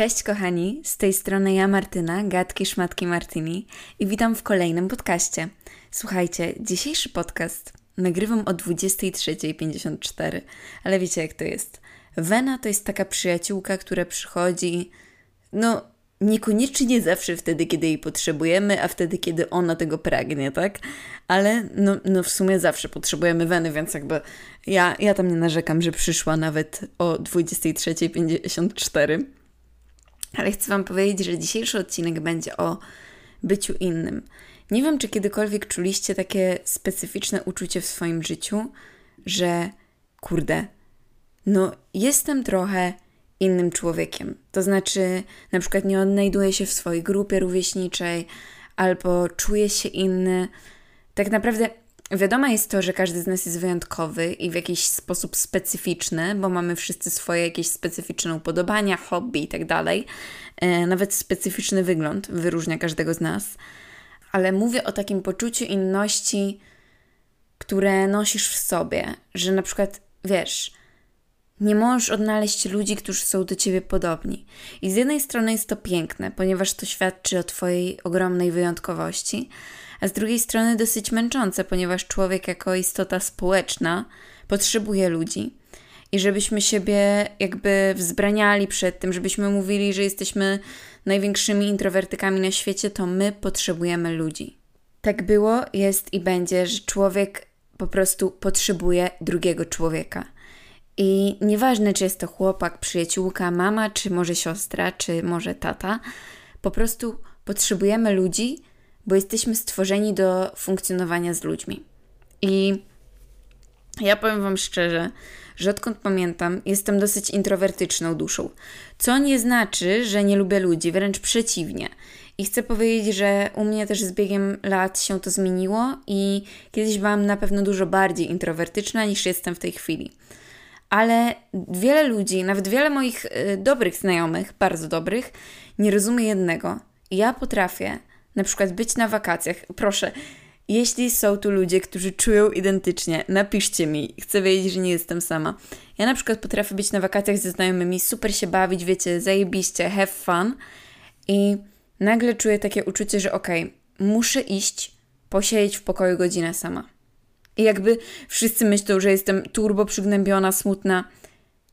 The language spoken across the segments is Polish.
Cześć kochani, z tej strony ja Martyna, gadki szmatki Martini i witam w kolejnym podcaście. Słuchajcie, dzisiejszy podcast nagrywam o 23.54, ale wiecie jak to jest. Wena to jest taka przyjaciółka, która przychodzi, no niekoniecznie zawsze wtedy, kiedy jej potrzebujemy, a wtedy, kiedy ona tego pragnie, tak? Ale no, no w sumie zawsze potrzebujemy weny, więc jakby ja, ja tam nie narzekam, że przyszła nawet o 23.54. Ale chcę Wam powiedzieć, że dzisiejszy odcinek będzie o byciu innym. Nie wiem, czy kiedykolwiek czuliście takie specyficzne uczucie w swoim życiu, że kurde, no jestem trochę innym człowiekiem. To znaczy, na przykład nie odnajduję się w swojej grupie rówieśniczej, albo czuję się inny. Tak naprawdę wiadomo jest to, że każdy z nas jest wyjątkowy i w jakiś sposób specyficzny, bo mamy wszyscy swoje jakieś specyficzne upodobania, hobby i tak. E, nawet specyficzny wygląd wyróżnia każdego z nas. Ale mówię o takim poczuciu inności, które nosisz w sobie, że na przykład wiesz, nie możesz odnaleźć ludzi, którzy są do ciebie podobni. I z jednej strony jest to piękne, ponieważ to świadczy o twojej ogromnej wyjątkowości, a z drugiej strony dosyć męczące, ponieważ człowiek jako istota społeczna potrzebuje ludzi. I żebyśmy siebie jakby wzbraniali przed tym, żebyśmy mówili, że jesteśmy największymi introwertykami na świecie, to my potrzebujemy ludzi. Tak było, jest i będzie, że człowiek po prostu potrzebuje drugiego człowieka. I nieważne, czy jest to chłopak, przyjaciółka, mama, czy może siostra, czy może tata, po prostu potrzebujemy ludzi, bo jesteśmy stworzeni do funkcjonowania z ludźmi. I ja powiem Wam szczerze, że odkąd pamiętam, jestem dosyć introwertyczną duszą. Co nie znaczy, że nie lubię ludzi, wręcz przeciwnie. I chcę powiedzieć, że u mnie też z biegiem lat się to zmieniło i kiedyś byłam na pewno dużo bardziej introwertyczna niż jestem w tej chwili ale wiele ludzi, nawet wiele moich y, dobrych znajomych, bardzo dobrych, nie rozumie jednego. Ja potrafię na przykład być na wakacjach. Proszę, jeśli są tu ludzie, którzy czują identycznie, napiszcie mi. Chcę wiedzieć, że nie jestem sama. Ja na przykład potrafię być na wakacjach ze znajomymi, super się bawić, wiecie, zajebiście, have fun. I nagle czuję takie uczucie, że okej, okay, muszę iść, posiedzieć w pokoju godzinę sama. I jakby wszyscy myślą, że jestem turbo przygnębiona, smutna.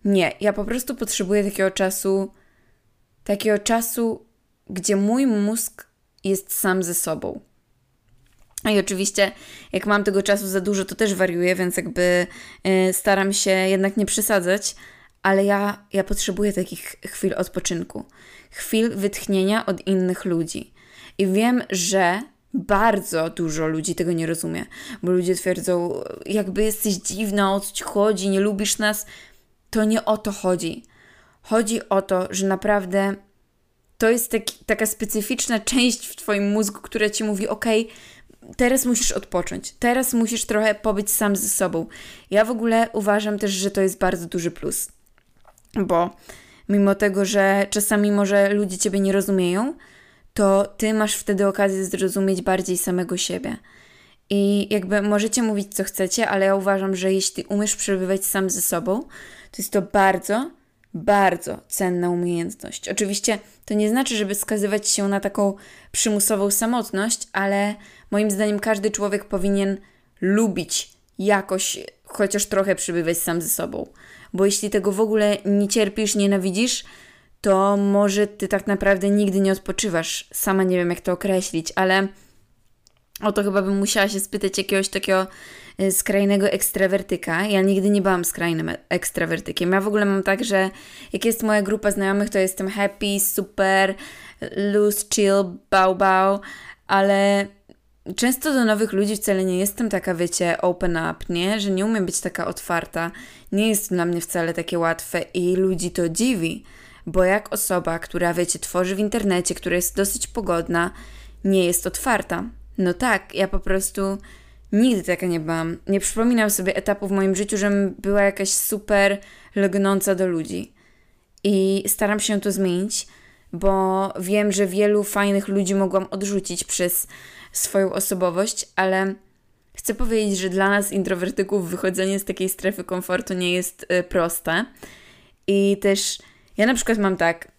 Nie, ja po prostu potrzebuję takiego czasu, takiego czasu, gdzie mój mózg jest sam ze sobą. I oczywiście, jak mam tego czasu za dużo, to też wariuję, więc jakby yy, staram się jednak nie przesadzać, ale ja, ja potrzebuję takich chwil odpoczynku, chwil wytchnienia od innych ludzi. I wiem, że bardzo dużo ludzi tego nie rozumie, bo ludzie twierdzą, jakby jesteś dziwna, o co ci chodzi, nie lubisz nas. To nie o to chodzi. Chodzi o to, że naprawdę to jest taki, taka specyficzna część w Twoim mózgu, która ci mówi: OK, teraz musisz odpocząć, teraz musisz trochę pobyć sam ze sobą. Ja w ogóle uważam też, że to jest bardzo duży plus, bo mimo tego, że czasami może ludzie Ciebie nie rozumieją, to ty masz wtedy okazję zrozumieć bardziej samego siebie. I jakby możecie mówić, co chcecie, ale ja uważam, że jeśli umiesz przebywać sam ze sobą, to jest to bardzo, bardzo cenna umiejętność. Oczywiście to nie znaczy, żeby skazywać się na taką przymusową samotność, ale moim zdaniem każdy człowiek powinien lubić jakoś, chociaż trochę przebywać sam ze sobą. Bo jeśli tego w ogóle nie cierpisz, nienawidzisz, to może ty tak naprawdę nigdy nie odpoczywasz. Sama nie wiem, jak to określić, ale o to chyba bym musiała się spytać jakiegoś takiego skrajnego ekstrawertyka. Ja nigdy nie byłam skrajnym ekstrawertykiem. Ja w ogóle mam tak, że jak jest moja grupa znajomych, to jestem happy, super, loose, chill, bał, bał, ale często do nowych ludzi wcale nie jestem taka, wiecie, open up, nie? Że nie umiem być taka otwarta. Nie jest dla mnie wcale takie łatwe i ludzi to dziwi bo jak osoba, która wiecie, tworzy w internecie, która jest dosyć pogodna, nie jest otwarta. No tak, ja po prostu nigdy taka nie byłam. Nie przypominam sobie etapu w moim życiu, żebym była jakaś super legnąca do ludzi. I staram się to zmienić, bo wiem, że wielu fajnych ludzi mogłam odrzucić przez swoją osobowość, ale chcę powiedzieć, że dla nas introwertyków wychodzenie z takiej strefy komfortu nie jest y, proste. I też ja na przykład mam tak,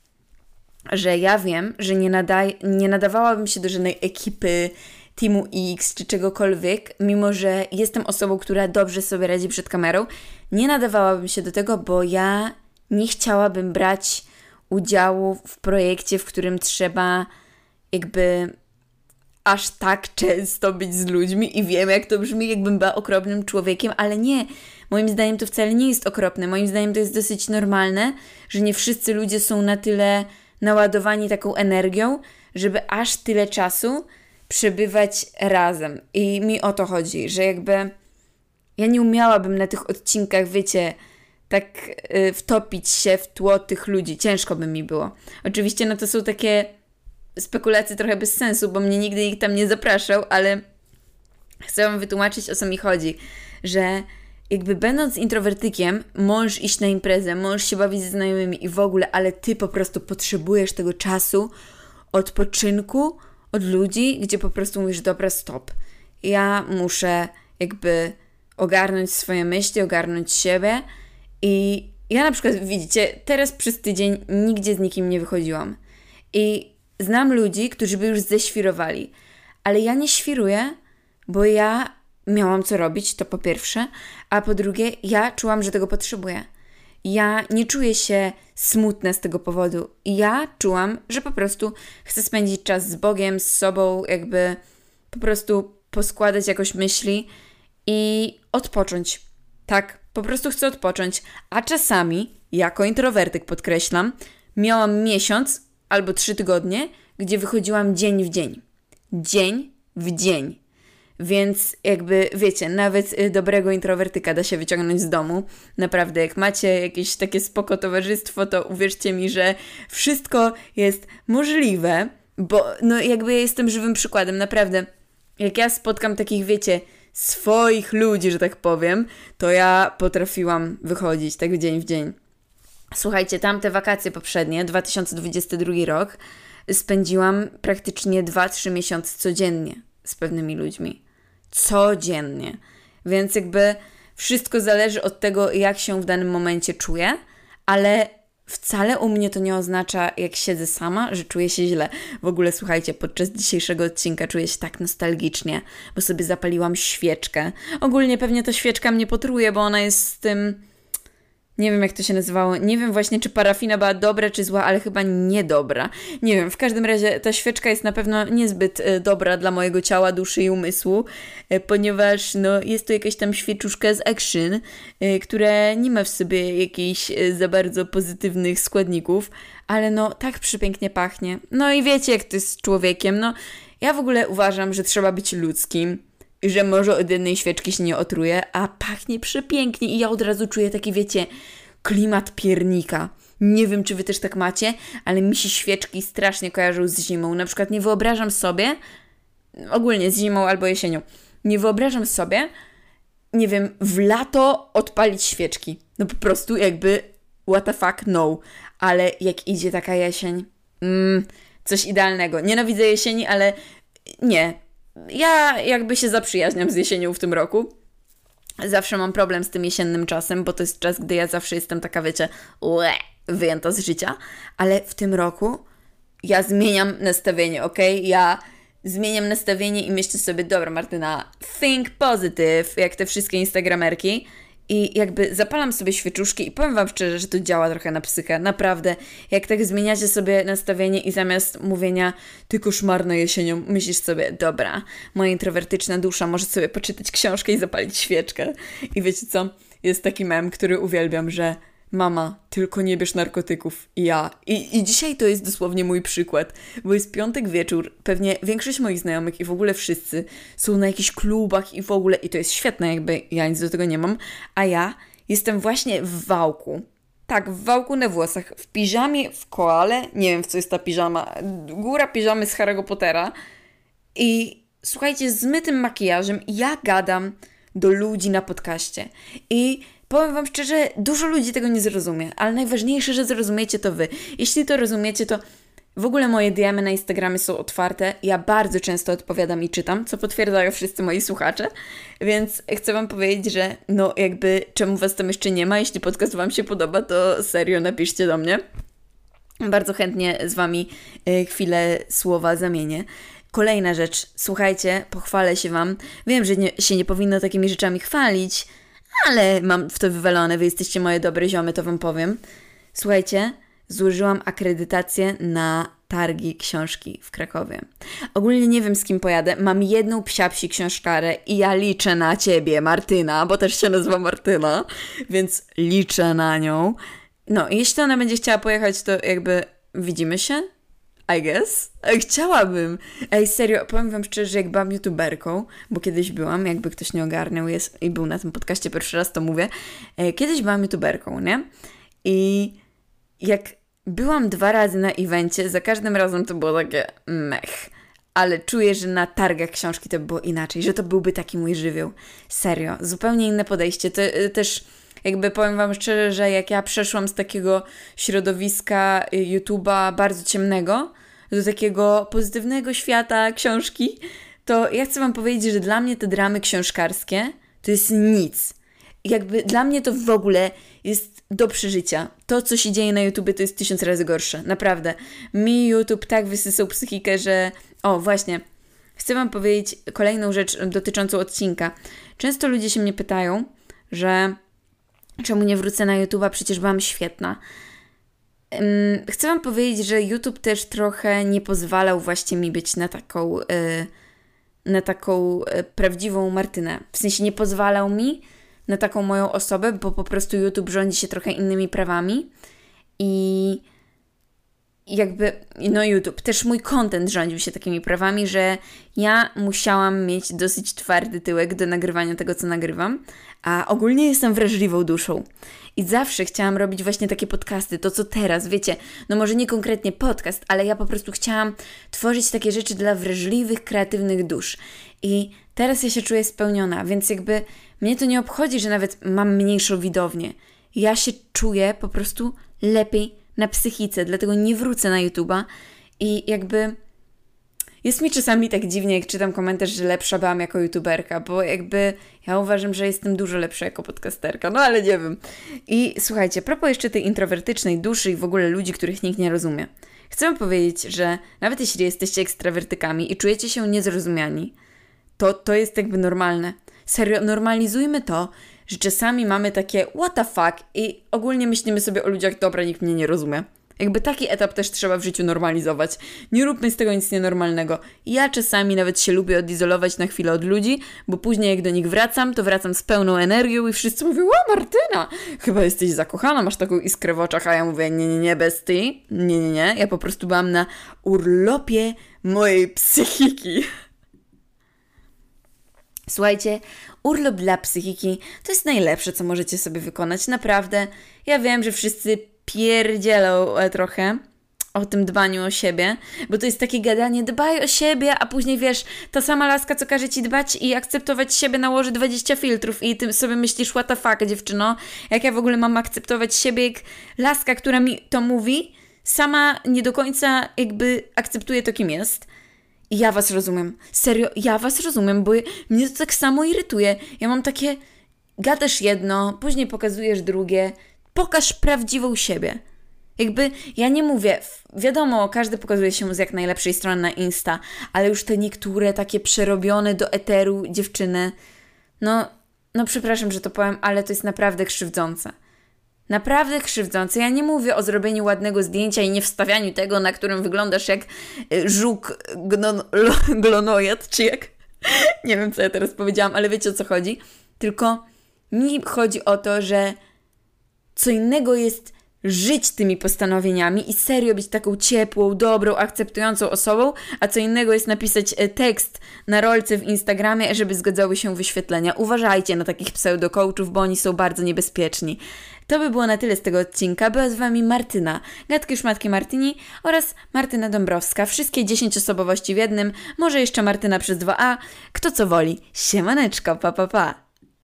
że ja wiem, że nie, nadaj, nie nadawałabym się do żadnej ekipy, Teamu X czy czegokolwiek, mimo że jestem osobą, która dobrze sobie radzi przed kamerą, nie nadawałabym się do tego, bo ja nie chciałabym brać udziału w projekcie, w którym trzeba jakby aż tak często być z ludźmi i wiem, jak to brzmi, jakbym była okropnym człowiekiem, ale nie. Moim zdaniem to wcale nie jest okropne. Moim zdaniem to jest dosyć normalne, że nie wszyscy ludzie są na tyle naładowani taką energią, żeby aż tyle czasu przebywać razem. I mi o to chodzi, że jakby ja nie umiałabym na tych odcinkach, wiecie, tak y, wtopić się w tło tych ludzi. Ciężko by mi było. Oczywiście, no to są takie spekulacje trochę bez sensu, bo mnie nigdy nikt tam nie zapraszał, ale chcę Wam wytłumaczyć, o co mi chodzi. Że jakby będąc introwertykiem, możesz iść na imprezę, możesz się bawić ze znajomymi i w ogóle, ale ty po prostu potrzebujesz tego czasu, odpoczynku od ludzi, gdzie po prostu mówisz, dobra, stop. Ja muszę jakby ogarnąć swoje myśli, ogarnąć siebie i ja na przykład, widzicie, teraz przez tydzień nigdzie z nikim nie wychodziłam. I znam ludzi, którzy by już ześwirowali, ale ja nie świruję, bo ja miałam co robić, to po pierwsze, a po drugie, ja czułam, że tego potrzebuję. Ja nie czuję się smutna z tego powodu. Ja czułam, że po prostu chcę spędzić czas z Bogiem, z sobą, jakby po prostu poskładać jakoś myśli i odpocząć. Tak, po prostu chcę odpocząć. A czasami, jako introwertyk podkreślam, miałam miesiąc albo trzy tygodnie, gdzie wychodziłam dzień w dzień. Dzień w dzień. Więc jakby wiecie, nawet y, dobrego introwertyka da się wyciągnąć z domu. Naprawdę, jak macie jakieś takie spoko towarzystwo, to uwierzcie mi, że wszystko jest możliwe, bo no jakby ja jestem żywym przykładem, naprawdę. Jak ja spotkam takich, wiecie, swoich ludzi, że tak powiem, to ja potrafiłam wychodzić tak dzień w dzień. Słuchajcie, tamte wakacje poprzednie, 2022 rok, spędziłam praktycznie 2-3 miesiące codziennie z pewnymi ludźmi codziennie. Więc jakby wszystko zależy od tego, jak się w danym momencie czuję, ale wcale u mnie to nie oznacza, jak siedzę sama, że czuję się źle. W ogóle słuchajcie, podczas dzisiejszego odcinka czuję się tak nostalgicznie, bo sobie zapaliłam świeczkę. Ogólnie pewnie ta świeczka mnie potruje, bo ona jest z tym nie wiem, jak to się nazywało. Nie wiem właśnie, czy parafina była dobra, czy zła, ale chyba niedobra. Nie wiem, w każdym razie ta świeczka jest na pewno niezbyt e, dobra dla mojego ciała, duszy i umysłu, e, ponieważ no, jest to jakaś tam świeczuszka z action, e, która nie ma w sobie jakichś za bardzo pozytywnych składników, ale no tak przepięknie pachnie. No i wiecie, jak to jest z człowiekiem. No, ja w ogóle uważam, że trzeba być ludzkim że może od jednej świeczki się nie otruje, a pachnie przepięknie i ja od razu czuję taki, wiecie, klimat piernika. Nie wiem, czy wy też tak macie, ale mi się świeczki strasznie kojarzą z zimą. Na przykład nie wyobrażam sobie, ogólnie z zimą albo jesienią, nie wyobrażam sobie, nie wiem, w lato odpalić świeczki. No po prostu jakby, what the fuck, no. Ale jak idzie taka jesień, mm, coś idealnego. Nienawidzę jesieni, ale nie, ja jakby się zaprzyjaźniam z jesienią w tym roku. Zawsze mam problem z tym jesiennym czasem, bo to jest czas, gdy ja zawsze jestem taka, wiecie, ue, wyjęta z życia. Ale w tym roku ja zmieniam nastawienie, ok? Ja zmieniam nastawienie i myślę sobie, dobra Martyna, think positive, jak te wszystkie instagramerki. I jakby zapalam sobie świeczuszki i powiem Wam szczerze, że to działa trochę na psychę. Naprawdę. Jak tak zmieniacie sobie nastawienie i zamiast mówienia ty koszmarna jesienią, myślisz sobie, dobra, moja introwertyczna dusza może sobie poczytać książkę i zapalić świeczkę. I wiecie co? Jest taki mem, który uwielbiam, że Mama, tylko nie bierz narkotyków. Ja. I, I dzisiaj to jest dosłownie mój przykład, bo jest piątek wieczór, pewnie większość moich znajomych i w ogóle wszyscy są na jakichś klubach i w ogóle, i to jest świetne, jakby ja nic do tego nie mam, a ja jestem właśnie w wałku. Tak, w wałku na włosach, w piżamie, w koale, nie wiem w co jest ta piżama, góra piżamy z Harry'ego Pottera i słuchajcie, z mytym makijażem ja gadam do ludzi na podcaście i Powiem Wam szczerze, dużo ludzi tego nie zrozumie, ale najważniejsze, że zrozumiecie to Wy. Jeśli to rozumiecie, to w ogóle moje DMy na Instagramie są otwarte. Ja bardzo często odpowiadam i czytam, co potwierdzają wszyscy moi słuchacze. Więc chcę Wam powiedzieć, że no jakby czemu Was tam jeszcze nie ma, jeśli podcast Wam się podoba, to serio napiszcie do mnie. Bardzo chętnie z Wami y, chwilę słowa zamienię. Kolejna rzecz, słuchajcie, pochwalę się Wam. Wiem, że nie, się nie powinno takimi rzeczami chwalić, ale mam w to wywalone, Wy jesteście moje dobre ziomy, to Wam powiem. Słuchajcie, złożyłam akredytację na targi książki w Krakowie. Ogólnie nie wiem z kim pojadę. Mam jedną psiapsi książkarę i ja liczę na ciebie, Martyna, bo też się nazywa Martyna, więc liczę na nią. No, jeśli ona będzie chciała pojechać, to jakby widzimy się, I guess. Chciałabym. Ej, serio, powiem wam szczerze, że jak byłam youtuberką, bo kiedyś byłam, jakby ktoś nie ogarnął jest, i był na tym podcaście pierwszy raz, to mówię. E, kiedyś byłam youtuberką, nie? I jak byłam dwa razy na evencie, za każdym razem to było takie mech. Ale czuję, że na targach książki to by było inaczej, że to byłby taki mój żywioł. Serio, zupełnie inne podejście. To y, też jakby powiem Wam szczerze, że jak ja przeszłam z takiego środowiska y, YouTube'a bardzo ciemnego do takiego pozytywnego świata książki, to ja chcę Wam powiedzieć, że dla mnie te dramy książkarskie to jest nic. Jakby dla mnie to w ogóle jest do przeżycia. To, co się dzieje na YouTube, to jest tysiąc razy gorsze. Naprawdę. Mi YouTube tak wysysał psychikę, że. O, właśnie. Chcę Wam powiedzieć kolejną rzecz dotyczącą odcinka. Często ludzie się mnie pytają, że czemu nie wrócę na YouTube'a, przecież byłam świetna. Chcę Wam powiedzieć, że YouTube też trochę nie pozwalał właśnie mi być na taką, y, na taką y, prawdziwą Martynę. W sensie nie pozwalał mi na taką moją osobę, bo po prostu YouTube rządzi się trochę innymi prawami i jakby, no YouTube, też mój content rządził się takimi prawami, że ja musiałam mieć dosyć twardy tyłek do nagrywania tego, co nagrywam, a ogólnie jestem wrażliwą duszą. I zawsze chciałam robić właśnie takie podcasty, to co teraz, wiecie, no może nie konkretnie podcast, ale ja po prostu chciałam tworzyć takie rzeczy dla wrażliwych, kreatywnych dusz. I teraz ja się czuję spełniona, więc jakby mnie to nie obchodzi, że nawet mam mniejszą widownię. Ja się czuję po prostu lepiej na psychice, dlatego nie wrócę na YouTube'a i jakby jest mi czasami tak dziwnie, jak czytam komentarz, że lepsza byłam jako youtuberka, bo jakby ja uważam, że jestem dużo lepsza jako podcasterka, no ale nie wiem. I słuchajcie, propos jeszcze tej introwertycznej duszy i w ogóle ludzi, których nikt nie rozumie. Chcę powiedzieć, że nawet jeśli jesteście ekstrawertykami i czujecie się niezrozumiani, to to jest jakby normalne. Serio, normalizujmy to, że czasami mamy takie what the fuck i ogólnie myślimy sobie o ludziach, dobra, nikt mnie nie rozumie. Jakby taki etap też trzeba w życiu normalizować. Nie róbmy z tego nic nienormalnego. Ja czasami nawet się lubię odizolować na chwilę od ludzi, bo później jak do nich wracam, to wracam z pełną energią i wszyscy mówią, o Martyna, chyba jesteś zakochana, masz taką iskrę w oczach, a ja mówię, nie, nie, nie, bez ty. Nie, nie, nie. Ja po prostu byłam na urlopie mojej psychiki. Słuchajcie, urlop dla psychiki to jest najlepsze, co możecie sobie wykonać. Naprawdę. Ja wiem, że wszyscy pierdzielą e, trochę o tym dbaniu o siebie, bo to jest takie gadanie, dbaj o siebie, a później wiesz, ta sama laska, co każe ci dbać i akceptować siebie, nałoży 20 filtrów i ty sobie myślisz, what the fuck, dziewczyno, jak ja w ogóle mam akceptować siebie, jak laska, która mi to mówi, sama nie do końca jakby akceptuje to, kim jest. Ja was rozumiem. Serio, ja was rozumiem, bo mnie to tak samo irytuje. Ja mam takie, gadasz jedno, później pokazujesz drugie. Pokaż prawdziwą siebie. Jakby, ja nie mówię, wiadomo, każdy pokazuje się z jak najlepszej strony na Insta, ale już te niektóre takie przerobione do eteru dziewczyny, no, no przepraszam, że to powiem, ale to jest naprawdę krzywdzące. Naprawdę krzywdzące. Ja nie mówię o zrobieniu ładnego zdjęcia i nie wstawianiu tego, na którym wyglądasz jak y, żuk glonojad, czy jak... nie wiem, co ja teraz powiedziałam, ale wiecie o co chodzi. Tylko mi chodzi o to, że co innego jest żyć tymi postanowieniami i serio być taką ciepłą, dobrą, akceptującą osobą, a co innego jest napisać e, tekst na rolce w Instagramie, żeby zgadzały się wyświetlenia. Uważajcie na takich pseudo-coachów, bo oni są bardzo niebezpieczni. To by było na tyle z tego odcinka. Była z Wami Martyna, gadki szmatki Martyni oraz Martyna Dąbrowska. Wszystkie 10 osobowości w jednym, może jeszcze Martyna przez 2A. Kto co woli. Siemaneczko, pa pa pa.